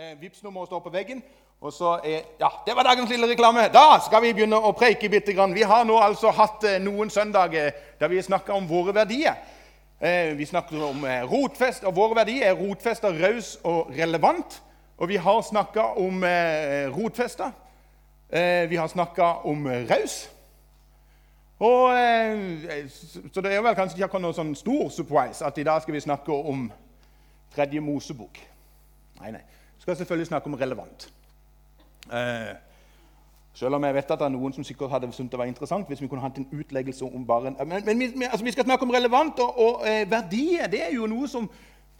eh, Vipps-nummeret står på veggen. Og så er, ja, Det var dagens lille reklame. Da skal vi begynne å preike bitte grann. Vi har nå altså hatt eh, noen søndager der vi snakka om våre verdier. Eh, vi snakker om eh, rotfest, og våre verdier er rotfesta, raus og relevant. Og vi har snakka om eh, rotfesta. Eh, vi har snakka om raus. Og, eh, så det er vel kanskje ikke noen sånn stor surprise at i dag skal vi snakke om tredje Mosebok. Nei, nei. Skal selvfølgelig snakke om relevant. Eh, selv om jeg vet at det er noen som sikkert hadde syntes det var interessant hvis vi kunne hatt en utleggelse om bare Men, men vi, altså, vi, skal snakke om relevant, og, og eh, verdier det er jo noe som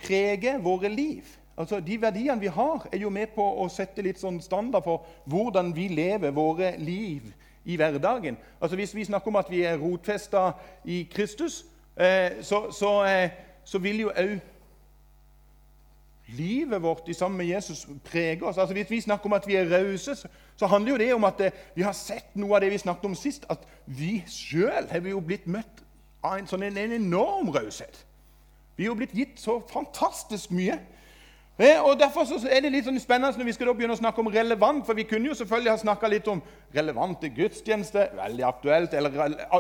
preger våre liv. Altså, De verdiene vi har, er jo med på å sette litt sånn standard for hvordan vi lever våre liv i hverdagen. Altså Hvis vi snakker om at vi er rotfesta i Kristus, eh, så, så, eh, så, vil jo òg livet vårt i sammen med Jesus preger oss. Altså Hvis vi snakker om at vi er rause, så, handler jo det om at eh, vi har sett noe av det vi snakket om sist. At vi sjøl har jo blitt møtt av en sånn en, en enorm raushet. Vi er jo blitt gitt så fantastisk mye. Eh, og Derfor er det litt sånn spennende når vi skal begynne å snakke om relevant. For vi kunne jo selvfølgelig ha snakka litt om relevante gudstjenester. Veldig aktuelt. Eller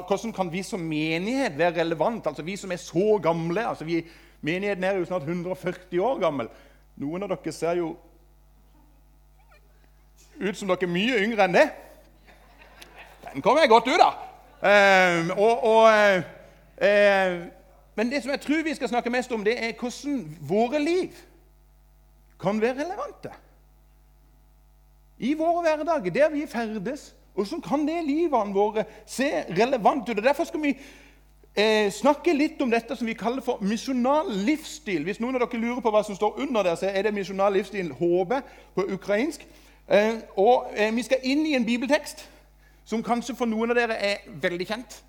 hvordan kan vi som menighet være relevant? Altså vi som er så gamle. altså vi, Menigheten er jo snart 140 år gammel. Noen av dere ser jo ut som dere er mye yngre enn det. Den kommer jeg godt ut av. Eh, og, og, eh, men det som jeg tror vi skal snakke mest om, det er hvordan våre liv kan være relevante. I våre hverdager, der vi ferdes. Hvordan kan det livene våre se relevant ut. og Derfor skal vi eh, snakke litt om dette som vi kaller for misjonal livsstil. Hvis noen av dere lurer på hva som står under der, så er det misjonal livsstil HB på ukrainsk. Eh, og eh, Vi skal inn i en bibeltekst som kanskje for noen av dere er veldig kjent.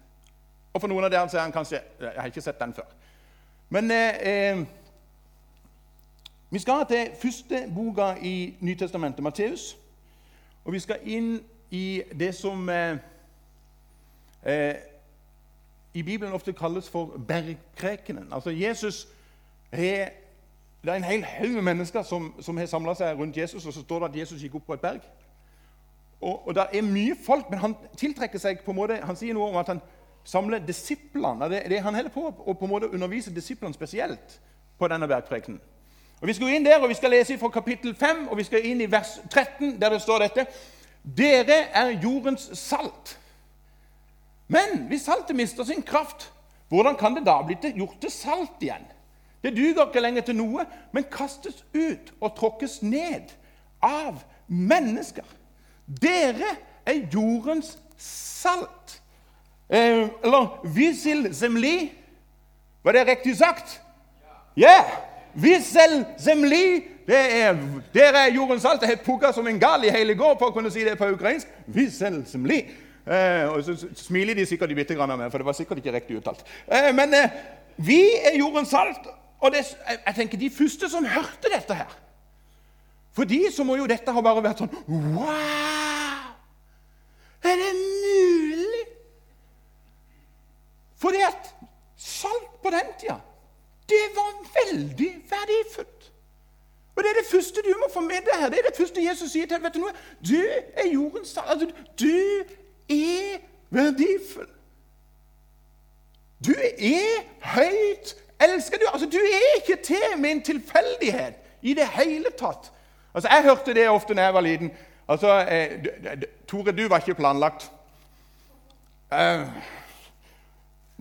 Og for noen av dere så er han kanskje Jeg har ikke sett den før. Men eh, eh vi skal til første boka i Nytestamentet, Matteus. Og vi skal inn i det som eh, eh, i Bibelen ofte kalles for bergprekenen. Altså Jesus er, Det er en hel haug med mennesker som, som har samla seg rundt Jesus, og så står det at Jesus gikk opp på et berg. Og, og Det er mye folk, men han tiltrekker seg på en måte, han sier noe om at han samler disiplene. Det, det han holder på å på en måte undervise disiplene spesielt på denne bergprekenen. Og Vi skal gå inn der, og vi skal lese fra kapittel 5, og vi skal inn i vers 13, der det står dette. Dere er jordens salt. Men hvis saltet mister sin kraft, hvordan kan det da bli gjort til salt igjen? Det duger ikke lenger til noe, men kastes ut og tråkkes ned av mennesker. Dere er jordens salt. Eh, eller visil zemli. Var det riktig sagt? Ja! Yeah. Vissel zemli det er, dere er jordens salt. Jeg pugga som en gal i hele går på å kunne si det på ukrainsk. Vissel zemli. Eh, og så smiler de sikkert bitte grann av meg, for det var sikkert ikke riktig uttalt. Eh, men eh, vi er jordens salt. Og det, jeg tenker de første som hørte dette her For de så må jo dette ha bare vært sånn Wow! Er det mulig? Fordi at salt på den tida det var veldig verdifullt. Og Det er det første du må få med deg her. Det er det første Jesus sier til deg. vet Du noe? Du er jordens salt. Altså, du er verdifull. Du er høyt elsket. Du, altså, du er ikke til med en tilfeldighet i det hele tatt. Altså, Jeg hørte det ofte da jeg var liten. Altså, eh, Tore, du var ikke planlagt. Eh,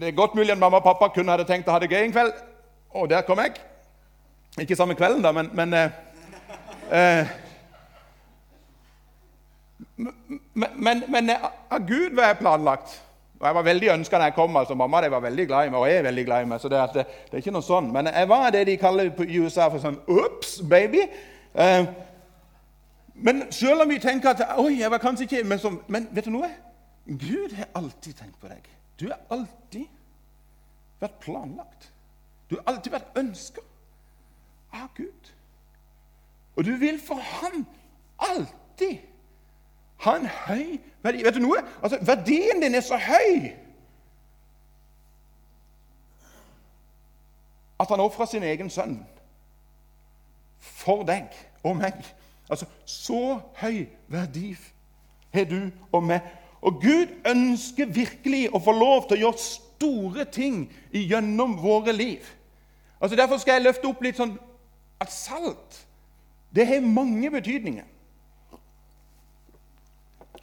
det er godt mulig at mamma og pappa kunne hadde tenkt å ha det gøy en kveld. Og der kom jeg. Ikke samme kvelden, da, men, men eh, eh, men, men, eh, av Gud var jeg planlagt. Og jeg var veldig ønska da jeg kom. altså Mamma de var veldig glad i meg, og jeg er veldig glad i meg. så det, det, det, er ikke noe sånn. Men jeg var det de kaller på USA for sånn Ops, baby. Eh, men selv om vi tenker at Oi, jeg var kanskje ikke men, så, men vet du noe? Gud har alltid tenkt på deg. Du har alltid vært planlagt. Du har alltid vært ønska av Gud. Og du vil for Han alltid ha en høy verdi. Vet du noe? Altså, Verdien din er så høy at han ofra sin egen sønn for deg og meg. Altså, Så høy verdi har du og meg. Og Gud ønsker virkelig å få lov til å gjøre store ting gjennom våre liv. Altså Derfor skal jeg løfte opp litt sånn at salt det har mange betydninger.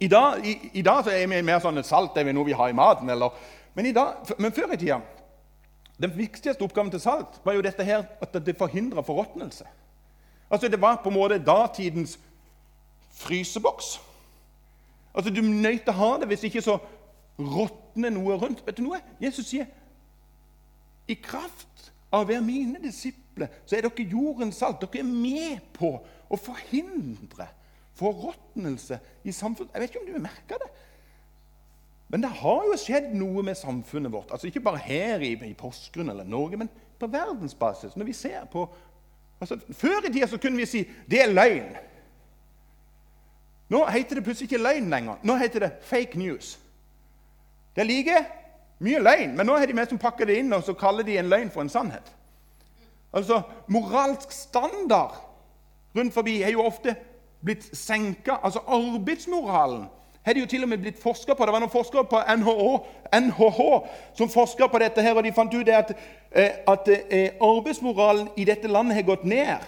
I dag, i, i dag er vi mer sånn at salt er noe vi har i maten. Eller, men, dag, men, før i tida Den viktigste oppgaven til salt var jo dette her, at det forhindra forråtnelse. Altså, det var på en måte datidens fryseboks. Altså, Du nøyt å ha det, hvis ikke så råtner noe rundt. Vet du noe? Jesus sier i kraft av å være mine disipler, så er dere jordens salt. Dere er med på å forhindre forråtnelse i samfunnet. Jeg vet ikke om du merker det. Men det har jo skjedd noe med samfunnet vårt. Altså Ikke bare her i, i Porsgrunn eller Norge, men på verdensbasis. Når vi ser på, altså Før i tida kunne vi si det er løgn. Nå heter det plutselig ikke løgn lenger. Nå heter det fake news. Det er like mye løgn, men nå har de med som pakker det inn og så kaller de en løgn for en sannhet. Altså, Moralsk standard rundt forbi er jo ofte blitt senka. Altså arbeidsmoralen har det jo til og med blitt forska på. Det var noen forskere på NHH, NHH som forska på dette, her, og de fant ut at, eh, at eh, arbeidsmoralen i dette landet har gått ned.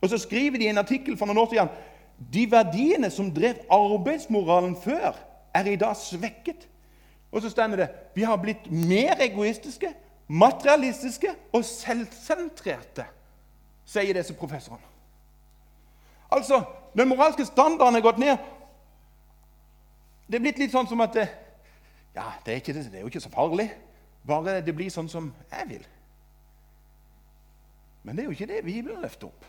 Og Så skriver de i en artikkel for noen år siden de verdiene som drev arbeidsmoralen før, er i dag svekket. Og så stender det vi har blitt mer egoistiske, materialistiske og selvsentrerte, sier disse professorene. Altså, den moralske standarden er gått ned. Det er blitt litt sånn som at Ja, det er, ikke, det er jo ikke så farlig. Bare det blir sånn som jeg vil. Men det er jo ikke det Bibelen løfter opp.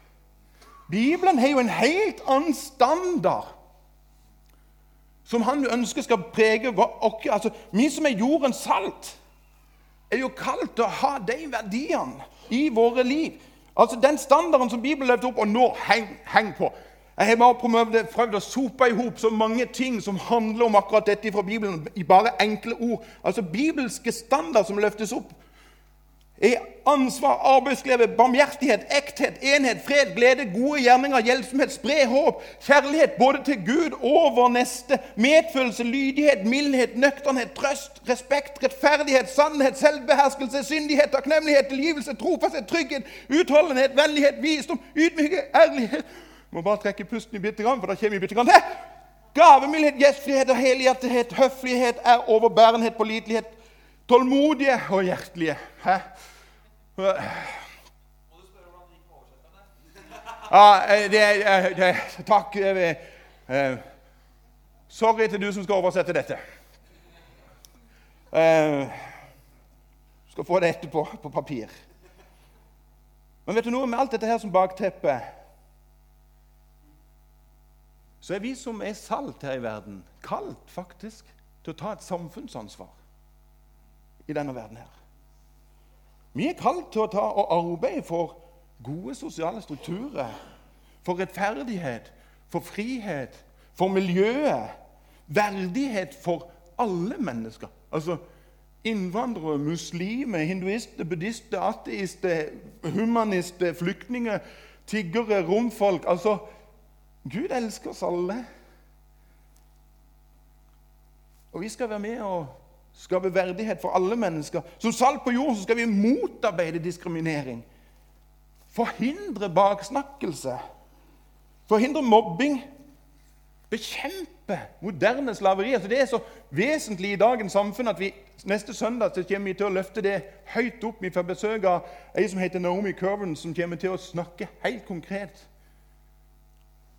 Bibelen har jo en helt annen standard som han ønsker skal prege oss. Altså, vi som er jordens salt, er jo kalt til å ha de verdiene i våre liv. Altså Den standarden som Bibelen løfter opp, og nå heng, heng på. Jeg har bare prøvd å sope i hop så mange ting som handler om akkurat dette fra Bibelen, i bare enkle ord. Altså Bibelske standard som løftes opp. Er ansvar, arbeidsglede, barmhjertighet, ekthet, enhet, fred, glede, gode gjerninger, hjelpsomhet, spre håp, kjærlighet både til Gud og vår neste, medfølelse, lydighet, mildhet, nøkternhet, trøst, respekt, rettferdighet, sannhet, selvbeherskelse, syndighet, takknemlighet, tilgivelse, trofasthet, trygghet, utholdenhet, vennlighet, visdom, ydmykhet, ærlighet Må bare trekke pusten i bitte grann, for da kommer vi bitte grann til. Gavemildhet, gjestfrihet og helhjertighet, høflighet, er overbærenhet, pålitelighet, tålmodige og hjertelige. Hæ? Ja, eh, det, eh, det, takk. Eh, sorry til du som skal oversette dette. Du skal få det etterpå på papir. Men vet du noe, med alt dette her som bakteppe så er vi som er salt her i verden, kalt faktisk til å ta et samfunnsansvar i denne verden her. Vi er kalt til å ta og arbeide for gode sosiale strukturer, for rettferdighet, for frihet, for miljøet, verdighet for alle mennesker. Altså innvandrere, muslimer, hinduister, buddhister, ateister, humanister, flyktninger, tiggere, romfolk Altså, Gud elsker oss alle. Og vi skal være med og skape verdighet for alle mennesker. Som salt på jorden så skal vi motarbeide diskriminering. Forhindre baksnakkelse. Forhindre mobbing. Bekjempe moderne slaveri. Altså det er så vesentlig i dagens samfunn at vi neste søndag kommer vi til å løfte det høyt opp. Vi får besøk av ei som heter Naomi Curven, som kommer til å snakke helt konkret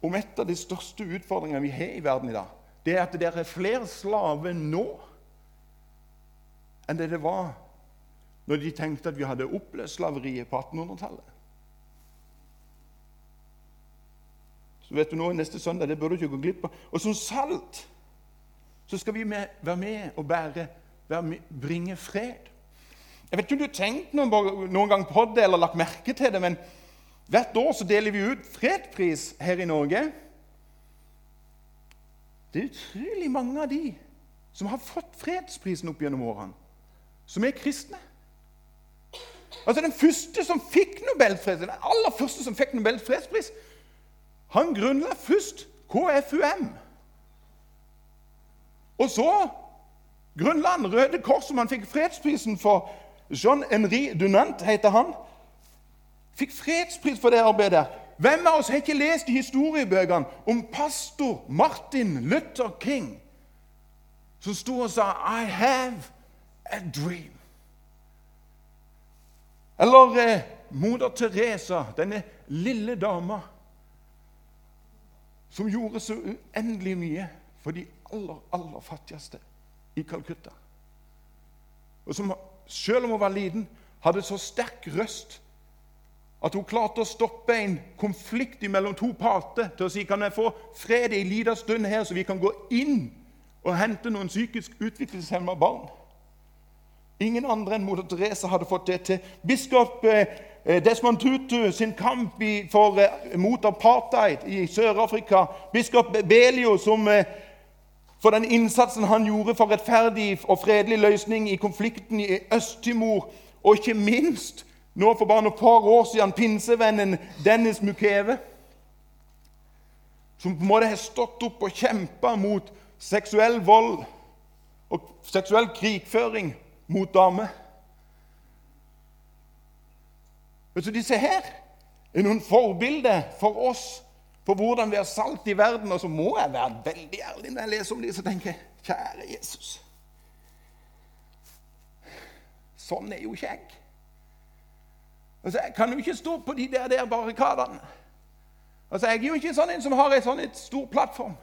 om et av de største utfordringene vi har i verden i dag. Det er at det er flere slaver nå enn det det var når de tenkte at vi hadde oppløst slaveriet på 1800-tallet. Så vet du nå, Neste søndag det bør du ikke gå glipp av. Og som salt så skal vi med, være med og bære, med, bringe fred. Jeg vet ikke om du har tenkt noen, noen gang på det eller lagt merke til det, men hvert år så deler vi ut fredspris her i Norge. Det er utrolig mange av de som har fått fredsprisen opp gjennom årene som er kristne. Altså Den første som fikk Nobels fredspris, den aller første som fikk Nobels fredspris, Han grunnla først KFUM. Og så grunnla han Røde Kors, som han fikk fredsprisen for. Jean-Henri Dunant heter han. Fikk fredspris for det arbeidet. Hvem av oss har ikke lest i historiebøkene om pastor Martin Luther King, som sto og sa 'I have a dream'? Eller eh, moder Teresa, denne lille dama som gjorde så uendelig mye for de aller, aller fattigste i Calcutta. Og som selv om hun var liten, hadde så sterk røst at hun klarte å stoppe en konflikt mellom to parter til å si kan jeg få fred en liten stund her, så vi kan gå inn og hente noen psykisk utviklingshemma barn. Ingen andre enn moder Teresa hadde fått det til. Biskop eh, Desmond Tutu sin kamp for, eh, mot apartheid i Sør-Afrika. Biskop Belio som eh, for den innsatsen han gjorde for rettferdig og fredelig løsning i konflikten i Øst-Timor. Og ikke minst nå for bare noen par år siden pinsevennen Dennis Mukeve. Som på en måte har stått opp og kjempa mot seksuell vold og seksuell krigføring mot damer. Vet du, Disse her er noen forbilder for oss på hvordan vi har salt i verden. Og så må jeg være veldig ærlig når jeg leser om dem, så tenker jeg kjære Jesus. Sånn er jo ikke jeg. Altså, Jeg kan jo ikke stå på de der, der barrikadene. Altså, Jeg er jo ikke sånn en som har en sånn et stor plattform.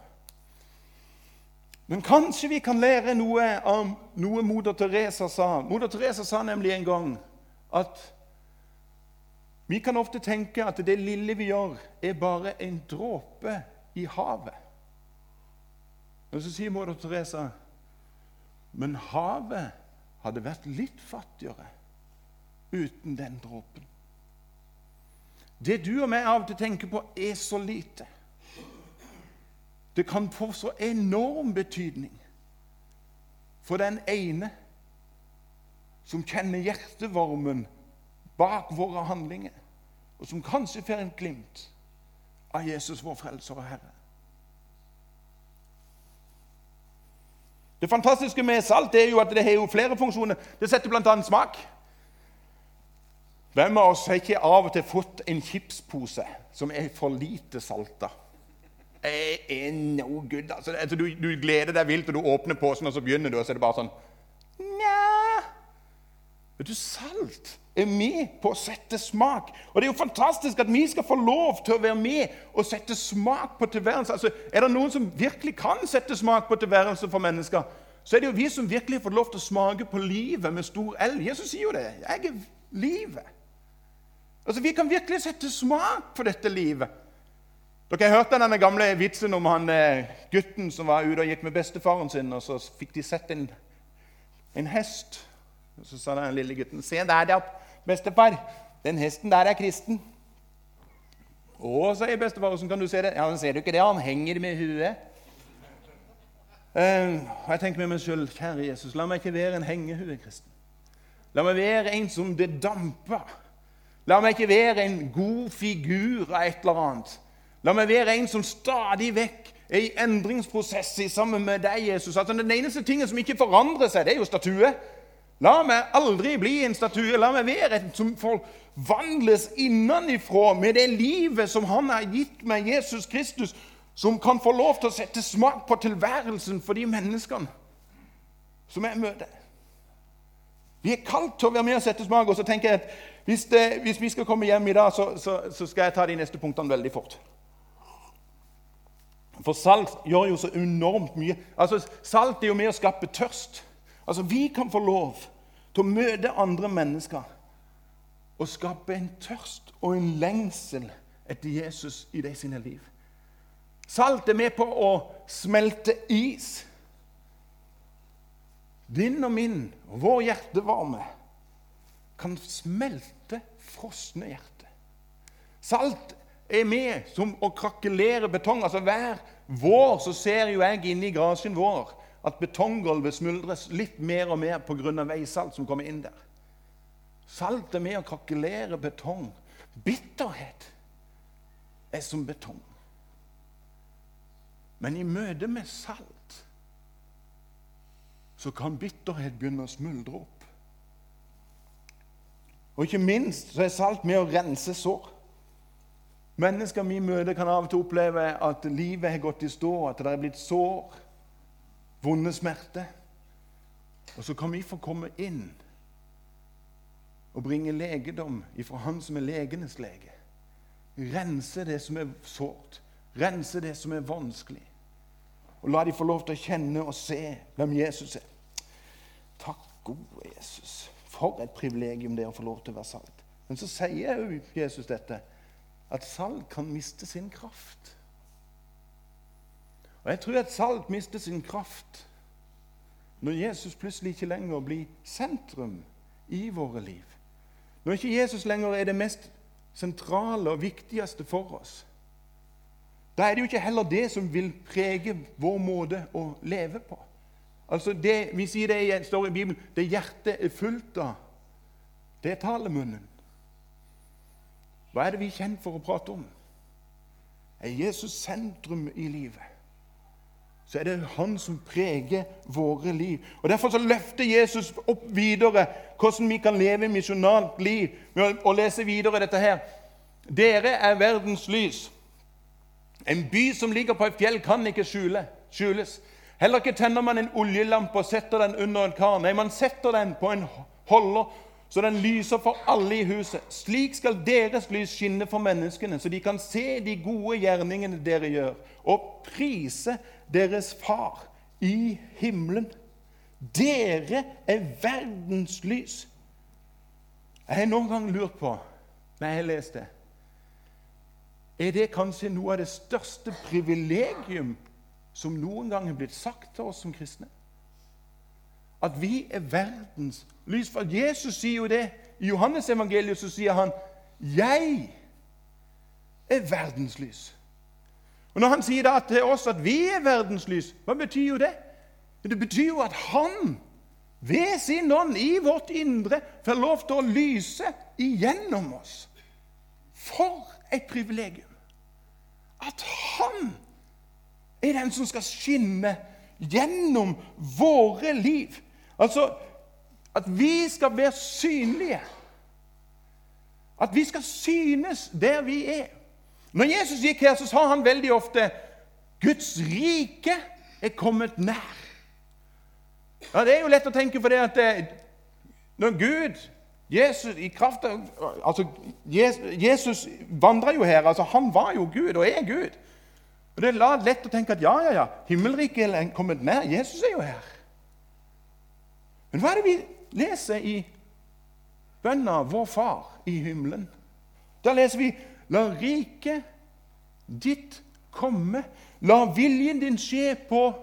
Men kanskje vi kan lære noe av noe moder Teresa sa. Moder Teresa sa nemlig en gang at vi kan ofte tenke at det lille vi gjør, er bare en dråpe i havet. Og så sier moder Teresa men havet hadde vært litt fattigere uten den dråpen. Det du og meg av og til tenker på, er så lite. Det kan få så enorm betydning for den ene som kjenner hjertevarmen bak våre handlinger, og som kanskje får en glimt av Jesus, vår frelser og Herre. Det fantastiske med salt er jo at det har flere funksjoner. Det setter bl.a. smak. Hvem av oss har ikke av og til fått en chipspose som er for lite salta? Er no good. Altså, altså, du, du, gleder deg vilt, og du åpner posen, og så begynner du, og så er det bare sånn Nja Vet du, Salt er med på å sette smak. Og det er jo fantastisk at vi skal få lov til å være med og sette smak på tilværelsen. Altså, er det noen som virkelig kan sette smak på tilværelsen for mennesker, så er det jo vi som virkelig har fått lov til å smake på livet med stor L. Jesus sier jo det. Jeg er livet. Altså, Vi kan virkelig sette smak på dette livet. Dere har hørt denne gamle vitsen om han eh, gutten som var ute og gikk med bestefaren sin, og så fikk de sett en, en hest. Og Så sa den lille gutten, 'Se der, da, bestefar. Den hesten der er kristen.' 'Å', sier bestefar. 'Åssen kan du se det?' 'Ja, men Ser du ikke det? Han henger med huet.' Uh, Jeg tenker med meg sjøl, kjære Jesus, la meg ikke være en hengehue kristen. La meg være en som det damper La meg ikke være en god figur av et eller annet. La meg være en som stadig vekk er i endringsprosess sammen med deg, Jesus. Altså, den eneste tingen som ikke forandrer seg, det er jo statue. La meg aldri bli en statue. La meg være en som forvandles innenifra med det livet som Han har gitt meg, Jesus Kristus, som kan få lov til å sette smak på tilværelsen for de menneskene som jeg møter. Vi er kalt til å være med og sette smak. Og så tenker jeg at hvis, det, hvis vi skal komme hjem i dag, så, så, så, skal jeg ta de neste punktene veldig fort. For salt gjør jo så enormt mye. Altså, Salt er jo med å skape tørst. Altså, Vi kan få lov til å møte andre mennesker og skape en tørst og en lengsel etter Jesus i de sine liv. Salt er med på å smelte is. Din og min og vår hjertevarme kan smelte frosne hjerter. Salt er med som å krakelere betong. Altså Hver vår så ser jo jeg inne i garasjen vår at betonggulvet smuldres litt mer og mer pga. veisalt som kommer inn der. Salt er med å krakelere betong. Bitterhet er som betong. Men i møte med salt så kan bitterhet begynne å smuldre opp. Og ikke minst så er salt med å rense sår. Mennesker vi møter, kan av og til oppleve at livet har gått i stå, at det er blitt sår, vonde smerter. Og så kan vi få komme inn og bringe legedom ifra Han som er legenes lege. Rense det som er sårt, rense det som er vanskelig. Og la de få lov til å kjenne og se hvem Jesus er. Takk, gode Jesus. For et privilegium det å få lov til å være salt. Men så sier jo Jesus dette, at salt kan miste sin kraft. Og Jeg tror at salt mister sin kraft når Jesus plutselig ikke lenger blir sentrum i våre liv. Når ikke Jesus lenger er det mest sentrale og viktigste for oss. Da er det jo ikke heller det som vil prege vår måte å leve på. Altså det, Vi sier det står i Bibelen det hjertet er fullt av, det er talemunnen. Hva er det vi er kjent for å prate om? Er Jesus sentrum i livet? så er det han som preger våre liv. Og Derfor så løfter Jesus opp videre hvordan vi kan leve misjonalt liv med å lese videre dette her. Dere er verdens lys. En by som ligger på et fjell, kan ikke skjule, skjules. Heller ikke tenner man en oljelampe og setter den under en kar. Nei, man setter den på en holder, så den lyser for alle i huset. Slik skal deres lys skinne for menneskene, så de kan se de gode gjerningene dere gjør, og prise deres far i himmelen. Dere er verdens lys. Jeg har noen gang lurt på, når jeg har lest det Er det kanskje noe av det største privilegium som noen gang har blitt sagt til oss som kristne? At vi er verdens lys. For Jesus sier jo det. I Johannes evangeliet så sier han 'Jeg er verdens lys'. Og Når han sier da til oss at vi er verdens lys, hva betyr jo det? Det betyr jo at han ved sin ånd i vårt indre får lov til å lyse igjennom oss. For et privilegium! At han er den som skal skinne gjennom våre liv. Altså at vi skal være synlige. At vi skal synes der vi er. Når Jesus gikk her, så sa han veldig ofte 'Guds rike er kommet nær'. Ja, Det er jo lett å tenke på det at eh, når Gud Jesus i kraft av, altså, Jesus vandra jo her. altså Han var jo Gud og er Gud. Og Det er lett å tenke at ja, ja, ja, himmelriket er kommet nær. Jesus er jo her. Men hva er det vi leser i bønna 'Vår Far i himmelen'? Da leser vi La riket ditt komme. La viljen din skje på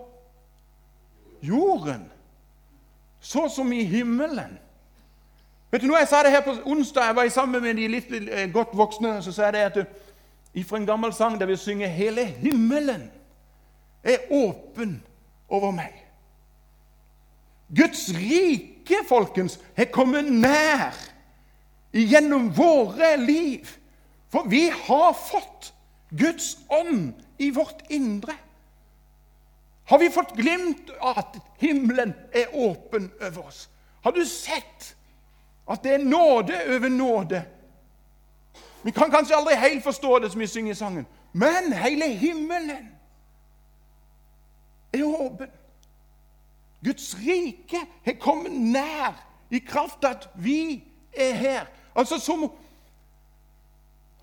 jorden, så som i himmelen. Vet du, når Jeg sa det her på onsdag, jeg var sammen med de litt eh, godt voksne. Så sa jeg det at du, ifra en gammel sang der vi synger 'Hele himmelen er åpen over meg'. Guds rike, folkens, har kommet nær gjennom våre liv. For vi har fått Guds ånd i vårt indre. Har vi fått glimt av at himmelen er åpen over oss? Har du sett at det er nåde over nåde? Vi kan kanskje aldri helt forstå det som vi synger i sangen, men hele himmelen er åpen. Guds rike har kommet nær i kraft at vi er her. Altså som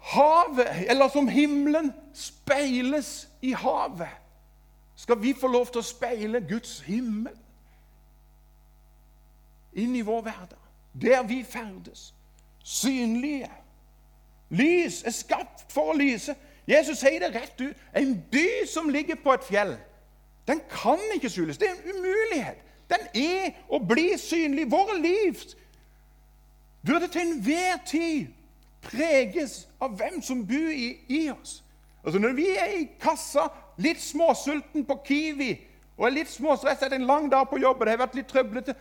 havet, eller som himmelen, speiles i havet, skal vi få lov til å speile Guds himmel inn i vår hverdag, der vi ferdes. Synlige. Lys er skapt for å lyse. Jesus sier det rett ut. En by som ligger på et fjell, den kan ikke skjules. Det er en umulighet. Den er å bli synlig. Våre liv burde til enhver tid preges av hvem som bor i, i oss. Altså Når vi er i kassa, litt småsulten på Kiwi og er litt småstresset en lang dag på jobb, og det har vært litt trøblete,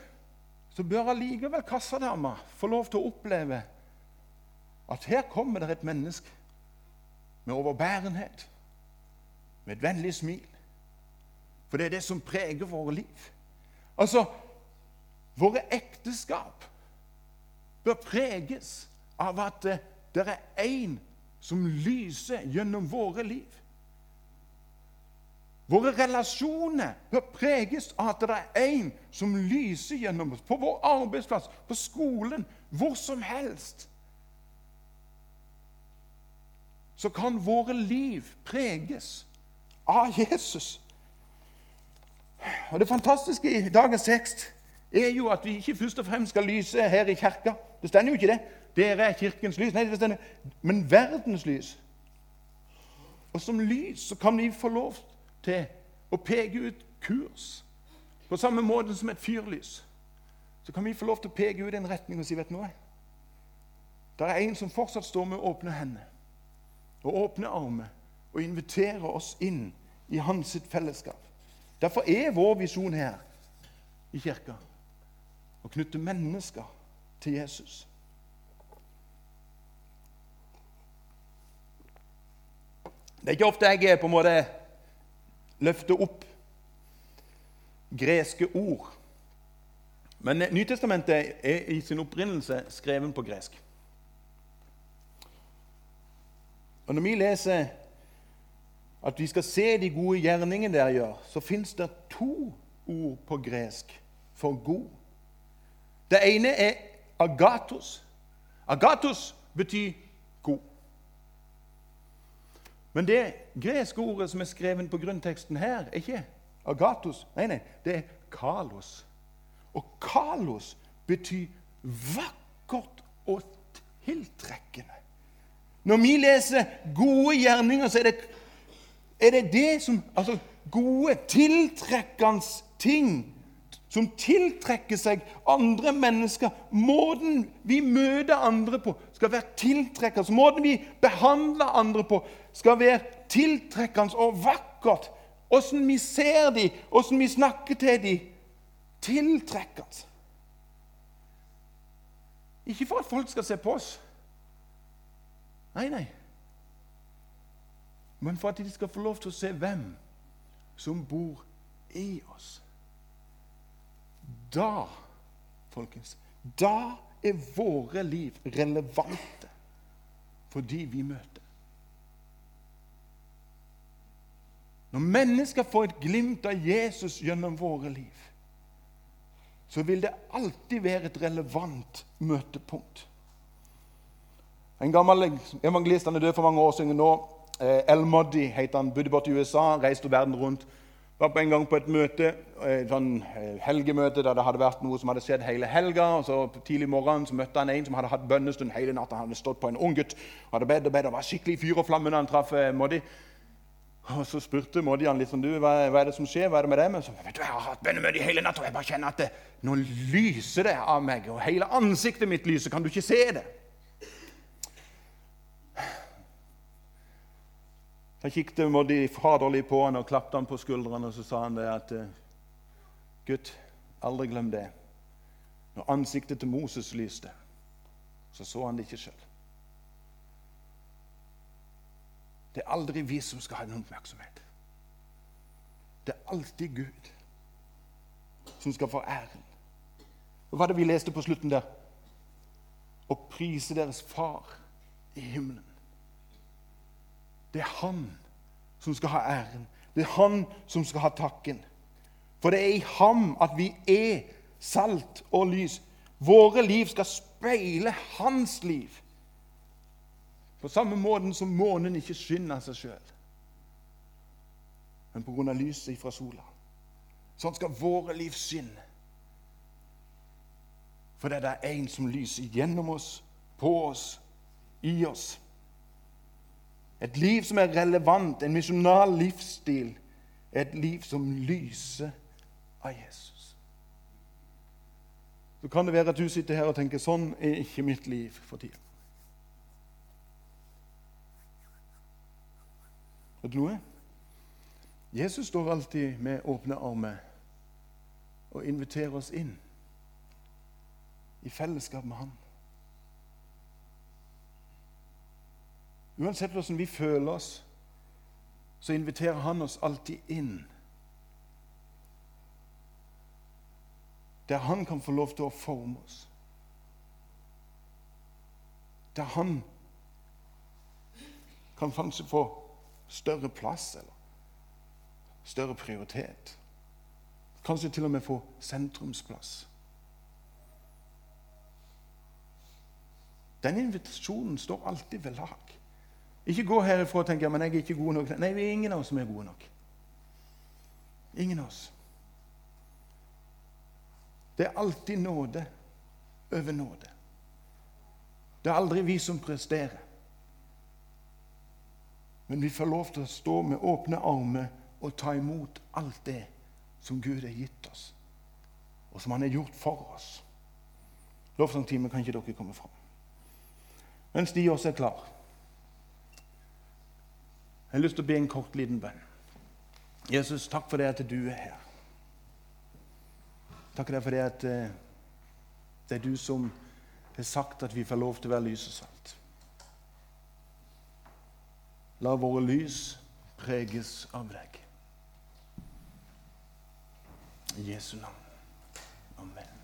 så bør allikevel kassadama få lov til å oppleve at her kommer det et menneske med overbærenhet, med et vennlig smil, For det er det som preger våre liv. Altså, våre ekteskap bør preges av at eh, det er én som lyser gjennom våre liv. Våre relasjoner preges av at det er én som lyser gjennom oss. På vår arbeidsplass, på skolen, hvor som helst. Så kan våre liv preges av Jesus. Og Det fantastiske i dagens tekst er jo at vi ikke først og fremst skal lyse her i kirka. Det stender jo ikke det. Dere er kirkens lys. Nei, det stender. Men verdens lys. Og som lys så kan vi få lov til å peke ut kurs. På samme måte som et fyrlys. Så kan vi få lov til å peke ut en retning og si vet du noe? Det er en som fortsatt står med åpne hender og åpne armer og inviterer oss inn i hans fellesskap. Derfor er vår visjon her i kirka å knytte mennesker til Jesus. Det er ikke ofte jeg på en måte løfter opp greske ord. Men Nytestamentet er i sin opprinnelse skrevet på gresk. Og Når vi leser at vi skal se de gode gjerningene dere gjør, så fins det to ord på gresk for god. Det ene er agatos. Agatos betyr. Men det greske ordet som er skrevet på grunnteksten her, er ikke agatos. Nei, nei, det er kalos. Og kalos betyr vakkert og tiltrekkende. Når vi leser gode gjerninger, så er det er det, det som Altså gode, tiltrekkende ting som tiltrekker seg andre mennesker. Måten vi møter andre på, skal være tiltrekkende. Måten vi behandler andre på, skal være tiltrekkende og vakkert. Åssen vi ser dem, åssen vi snakker til dem. Tiltrekkende. Ikke for at folk skal se på oss. Nei, nei. Men for at de skal få lov til å se hvem som bor i oss. Da, folkens, da er våre liv relevante for de vi møter. Når mennesker får et glimt av Jesus gjennom våre liv, så vil det alltid være et relevant møtepunkt. En gammel evangelist han er død for mange år siden nå. Eh, El Moddi het han. Bodde borte i USA, reiste verden rundt var på en gang på et møte, et sånn eh, helgemøte der det hadde vært noe som hadde skjedd hele helga. og så Tidlig morgenen så møtte han en som hadde hatt bønnestund hele natta. Han hadde stått på en ung gutt og hadde bedt og bedt og var skikkelig fyr og flamme når han traff eh, Moddi. Og Så spurte Moddi han litt sånn, du, hva, hva, er det som skjer, hva er det med deg? Så, vet du, Jeg har hatt bønnemøte hele natt, og jeg bare kjenner at det, nå lyser det av meg. Og hele ansiktet mitt lyser. Kan du ikke se det? Da kikket Moddi faderlig på han og klappet han på skuldrene og så sa han det at eh, Gutt, aldri glem det. Når ansiktet til Moses lyste, så så han det ikke sjøl. Det er aldri vi som skal ha den oppmerksomhet. Det er alltid Gud som skal få æren. Og Hva var det vi leste på slutten der? Å prise deres far i himmelen. Det er han som skal ha æren. Det er han som skal ha takken. For det er i ham at vi er salt og lys. Våre liv skal speile hans liv. På samme måten som månen ikke skinner seg sjøl, men pga. lyset fra sola. Sånn skal våre liv skinne. For det er en som lyser gjennom oss, på oss, i oss. Et liv som er relevant, en misjonal livsstil, er et liv som lyser av Jesus. Så kan det være at du sitter her og tenker sånn er ikke mitt liv for tida. Vet du noe? Jesus står alltid med åpne armer og inviterer oss inn i fellesskap med ham. Uansett hvordan vi føler oss, så inviterer han oss alltid inn Der han kan få lov til å forme oss. Der han kan kanskje få større plass eller større prioritet. Kanskje til og med få sentrumsplass. Den invitasjonen står alltid ved lag. Ikke gå herifra og tenke men jeg er ikke god nok. Nei, vi er ingen av oss som er gode nok. Ingen av oss. Det er alltid nåde over nåde. Det er aldri vi som presterer. Men vi får lov til å stå med åpne armer og ta imot alt det som Gud har gitt oss, og som Han har gjort for oss. Lovsangtime kan ikke dere komme fram. Mens de også er klar. Jeg har lyst til å be en kort, liten bønn. Jesus, takk for det at du er her. Takk for det at eh, det er du som har sagt at vi får lov til å være lys og salt. La våre lys preges av deg. I Jesu navn. Amen.